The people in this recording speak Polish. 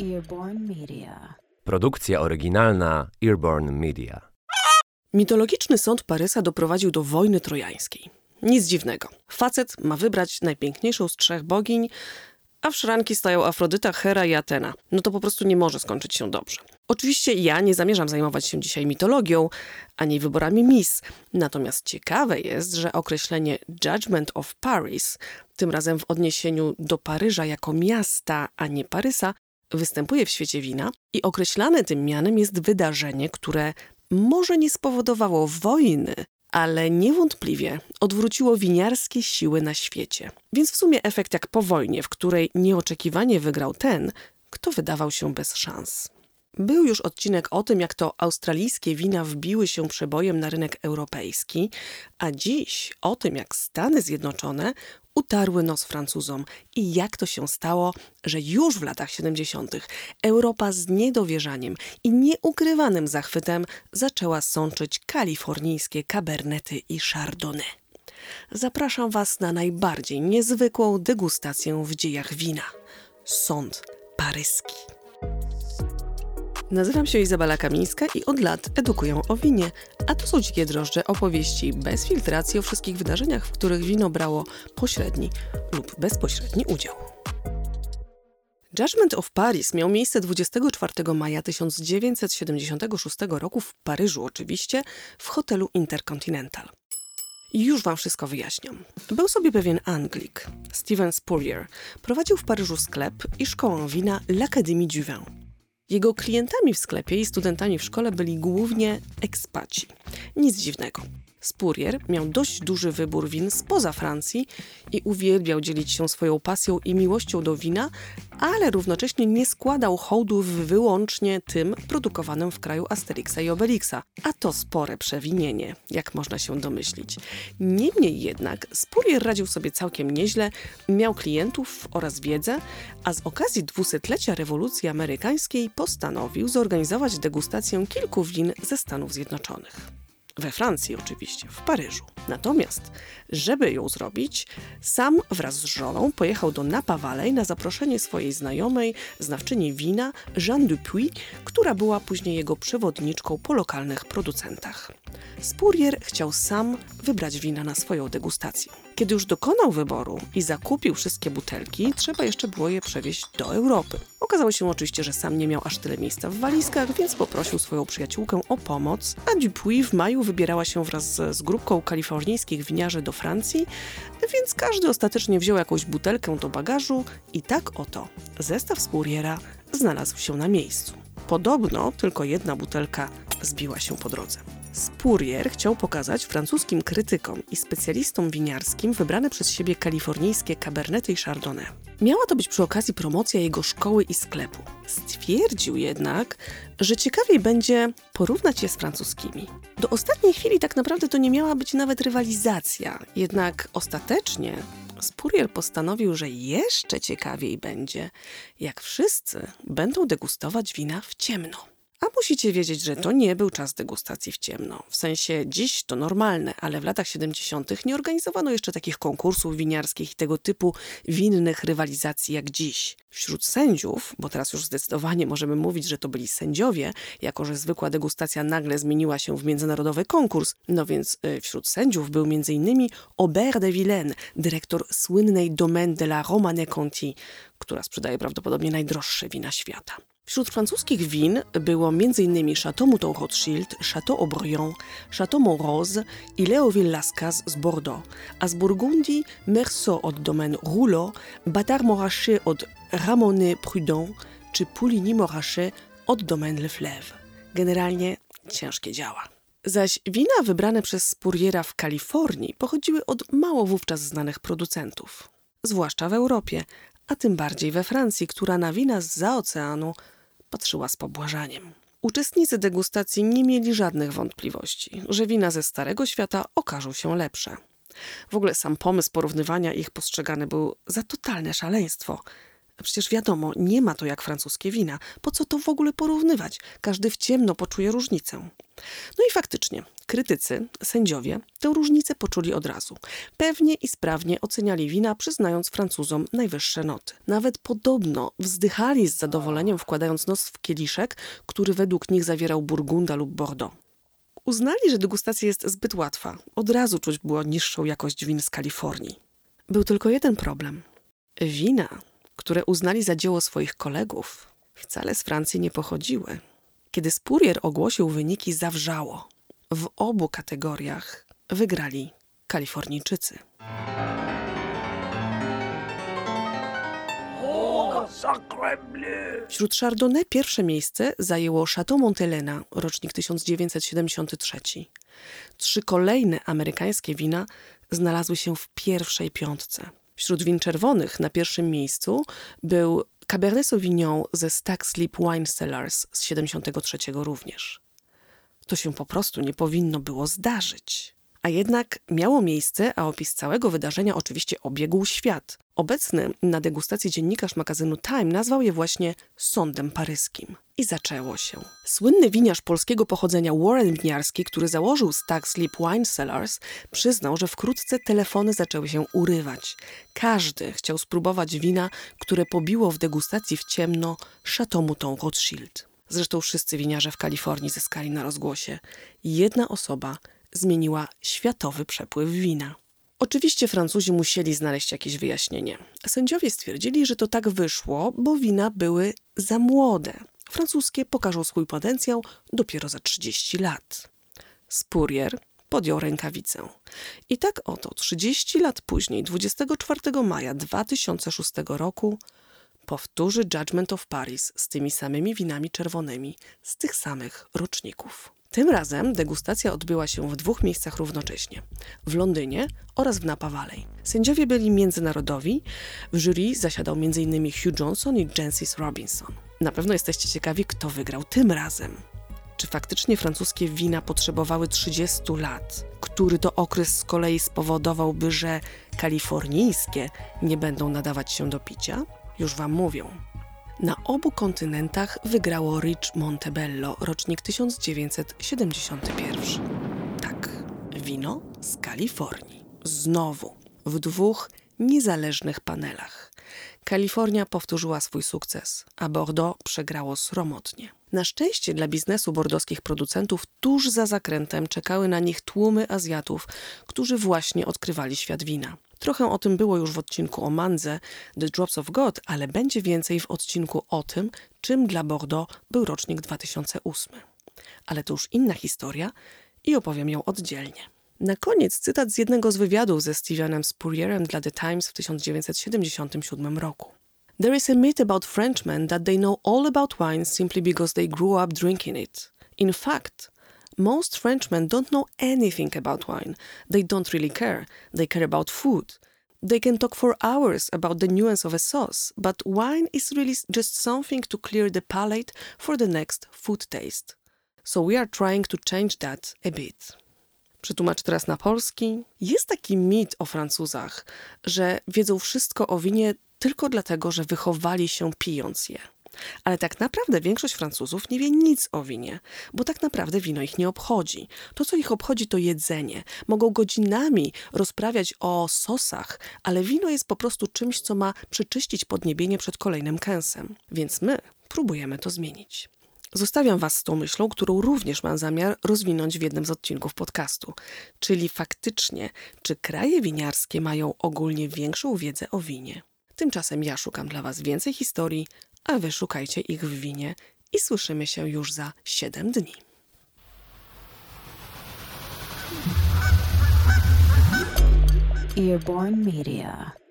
Earborn Media. Produkcja oryginalna Earborn Media. Mitologiczny sąd Parysa doprowadził do wojny trojańskiej. Nic dziwnego. Facet ma wybrać najpiękniejszą z trzech bogiń, a w szranki stają Afrodyta, Hera i Atena. No to po prostu nie może skończyć się dobrze. Oczywiście ja nie zamierzam zajmować się dzisiaj mitologią, ani wyborami Miss. Natomiast ciekawe jest, że określenie Judgment of Paris, tym razem w odniesieniu do Paryża jako miasta, a nie Parysa, występuje w świecie wina i określane tym mianem jest wydarzenie, które może nie spowodowało wojny, ale niewątpliwie odwróciło winiarskie siły na świecie. Więc w sumie efekt jak po wojnie, w której nieoczekiwanie wygrał ten, kto wydawał się bez szans. Był już odcinek o tym, jak to australijskie wina wbiły się przebojem na rynek europejski, a dziś o tym, jak Stany Zjednoczone utarły nos Francuzom i jak to się stało, że już w latach 70. Europa z niedowierzaniem i nieukrywanym zachwytem zaczęła sączyć kalifornijskie kabernety i chardonnay. Zapraszam Was na najbardziej niezwykłą degustację w dziejach wina. Sąd paryski. Nazywam się Izabela Kamińska i od lat edukuję o winie, a to są Dzikie Drożdże, opowieści bez filtracji o wszystkich wydarzeniach, w których wino brało pośredni lub bezpośredni udział. Judgment of Paris miał miejsce 24 maja 1976 roku w Paryżu oczywiście, w hotelu Intercontinental. I już wam wszystko wyjaśniam. Był sobie pewien Anglik, Steven Spurrier. Prowadził w Paryżu sklep i szkołę wina L'Académie du Vin. Jego klientami w sklepie i studentami w szkole byli głównie ekspaci. Nic dziwnego. Spurrier miał dość duży wybór win spoza Francji i uwielbiał dzielić się swoją pasją i miłością do wina, ale równocześnie nie składał hołdów wyłącznie tym produkowanym w kraju Asterixa i Obelixa, a to spore przewinienie, jak można się domyślić. Niemniej jednak Spurrier radził sobie całkiem nieźle, miał klientów oraz wiedzę, a z okazji dwusetlecia rewolucji amerykańskiej postanowił zorganizować degustację kilku win ze Stanów Zjednoczonych. We Francji oczywiście, w Paryżu. Natomiast, żeby ją zrobić, sam wraz z żoną pojechał do Napa Valley na zaproszenie swojej znajomej, znawczyni wina Jeanne Dupuy, która była później jego przewodniczką po lokalnych producentach. Spurrier chciał sam wybrać wina na swoją degustację. Kiedy już dokonał wyboru i zakupił wszystkie butelki, trzeba jeszcze było je przewieźć do Europy. Okazało się oczywiście, że sam nie miał aż tyle miejsca w walizkach, więc poprosił swoją przyjaciółkę o pomoc, a Dupuy w maju wybierała się wraz z, grupką kalifornijskich winiarzy do Francji, więc każdy ostatecznie wziął jakąś butelkę do bagażu i tak oto zestaw Spurriera znalazł się na miejscu. Podobno tylko jedna butelka zbiła się po drodze. Spurrier chciał pokazać francuskim krytykom i specjalistom winiarskim wybrane przez siebie kalifornijskie Cabernety i Chardonnay. Miała to być przy okazji promocja jego szkoły i sklepu. Stwierdził jednak, że ciekawiej będzie porównać je z francuskimi. Do ostatniej chwili tak naprawdę to nie miała być nawet rywalizacja, jednak ostatecznie Spurrier postanowił, że jeszcze ciekawiej będzie, jak wszyscy będą degustować wina w ciemno. A musicie wiedzieć, że to nie był czas degustacji w ciemno. W sensie dziś to normalne, ale w latach 70. nie organizowano jeszcze takich konkursów winiarskich i tego typu winnych rywalizacji jak dziś. Wśród sędziów, bo teraz już zdecydowanie możemy mówić, że to byli sędziowie, jako że zwykła degustacja nagle zmieniła się w międzynarodowy konkurs, no więc y, wśród sędziów był m.in. Aubert de Villaine, dyrektor słynnej Domaine de la Romane Conti, która sprzedaje prawdopodobnie najdroższe wina świata. Wśród francuskich win było m.in. Chateau Mouton Rothschild, Chateau Aubryon, Chateau Montrose i Léoville Lascaz z Bordeaux, a z Burgundii Merceau od domen Rouleau, Batard Montrachet od Ramonet Prudent czy Pouligny Montrachet od domen Le Fleuve. Generalnie ciężkie działa. Zaś wina wybrane przez Spurriera w Kalifornii pochodziły od mało wówczas znanych producentów, zwłaszcza w Europie, a tym bardziej we Francji, która na wina z oceanu patrzyła z pobłażaniem. Uczestnicy degustacji nie mieli żadnych wątpliwości, że wina ze Starego Świata okażą się lepsze. W ogóle sam pomysł porównywania ich postrzegany był za totalne szaleństwo. Przecież wiadomo, nie ma to jak francuskie wina. Po co to w ogóle porównywać? Każdy w ciemno poczuje różnicę. No i faktycznie, Krytycy, sędziowie tę różnicę poczuli od razu. Pewnie i sprawnie oceniali wina, przyznając Francuzom najwyższe noty. Nawet podobno wzdychali z zadowoleniem, wkładając nos w kieliszek, który według nich zawierał Burgunda lub Bordeaux. Uznali, że degustacja jest zbyt łatwa. Od razu czuć było niższą jakość win z Kalifornii. Był tylko jeden problem. Wina, które uznali za dzieło swoich kolegów, wcale z Francji nie pochodziły. Kiedy Spurrier ogłosił wyniki, zawrzało. W obu kategoriach wygrali Kalifornijczycy. Wśród Chardonnay pierwsze miejsce zajęło Chateau Montelena, rocznik 1973. Trzy kolejne amerykańskie wina znalazły się w pierwszej piątce. Wśród win czerwonych na pierwszym miejscu był Cabernet Sauvignon ze Stack Sleep Wine Cellars z 73 również. To się po prostu nie powinno było zdarzyć. A jednak miało miejsce, a opis całego wydarzenia oczywiście obiegł świat. Obecny na degustacji dziennikarz magazynu Time nazwał je właśnie sądem paryskim. I zaczęło się. Słynny winiarz polskiego pochodzenia Warren Winiarski, który założył Stack Sleep Wine Cellars, przyznał, że wkrótce telefony zaczęły się urywać. Każdy chciał spróbować wina, które pobiło w degustacji w ciemno Chateau Mouton Rothschild. Zresztą wszyscy winiarze w Kalifornii zyskali na rozgłosie. Jedna osoba zmieniła światowy przepływ wina. Oczywiście Francuzi musieli znaleźć jakieś wyjaśnienie. Sędziowie stwierdzili, że to tak wyszło, bo wina były za młode. Francuskie pokażą swój potencjał dopiero za 30 lat. Spurrier podjął rękawicę. I tak oto 30 lat później, 24 maja 2006 roku, powtórzy Judgment of Paris z tymi samymi winami czerwonymi z tych samych roczników. Tym razem degustacja odbyła się w dwóch miejscach równocześnie w Londynie oraz w Napa Valley. Sędziowie byli międzynarodowi, w jury zasiadał m.in. Hugh Johnson i Jancis Robinson. Na pewno jesteście ciekawi, kto wygrał tym razem. Czy faktycznie francuskie wina potrzebowały 30 lat, który to okres z kolei spowodowałby, że kalifornijskie nie będą nadawać się do picia? Już wam mówią. Na obu kontynentach wygrało Rich Montebello, rocznik 1971. Tak, wino z Kalifornii. Znowu w dwóch niezależnych panelach. Kalifornia powtórzyła swój sukces, a Bordeaux przegrało sromotnie. Na szczęście dla biznesu bordowskich producentów tuż za zakrętem czekały na nich tłumy Azjatów, którzy właśnie odkrywali świat wina. Trochę o tym było już w odcinku o Mandze The Drops of God, ale będzie więcej w odcinku o tym, czym dla Bordeaux był rocznik 2008. Ale to już inna historia i opowiem ją oddzielnie. Na koniec cytat z jednego z wywiadów ze Stevenem Spurrierem dla The Times w 1977 roku. There is a myth about Frenchmen that they know all about wine simply because they grew up drinking it. In fact, most Frenchmen don't know anything about wine. They don't really care. They care about food. They can talk for hours about the nuance of a sauce, but wine is really just something to clear the palate for the next food taste. So we are trying to change that a bit. Przetłumaczę teraz na polski. Jest taki mit o Francuzach, że wiedzą wszystko o winie tylko dlatego, że wychowali się pijąc je. Ale tak naprawdę większość Francuzów nie wie nic o winie, bo tak naprawdę wino ich nie obchodzi. To, co ich obchodzi, to jedzenie. Mogą godzinami rozprawiać o sosach, ale wino jest po prostu czymś, co ma przeczyścić podniebienie przed kolejnym kęsem. Więc my próbujemy to zmienić. Zostawiam Was z tą myślą, którą również mam zamiar rozwinąć w jednym z odcinków podcastu. Czyli faktycznie, czy kraje winiarskie mają ogólnie większą wiedzę o winie? Tymczasem ja szukam dla Was więcej historii, a Wy szukajcie ich w winie i słyszymy się już za 7 dni. Earborn Media.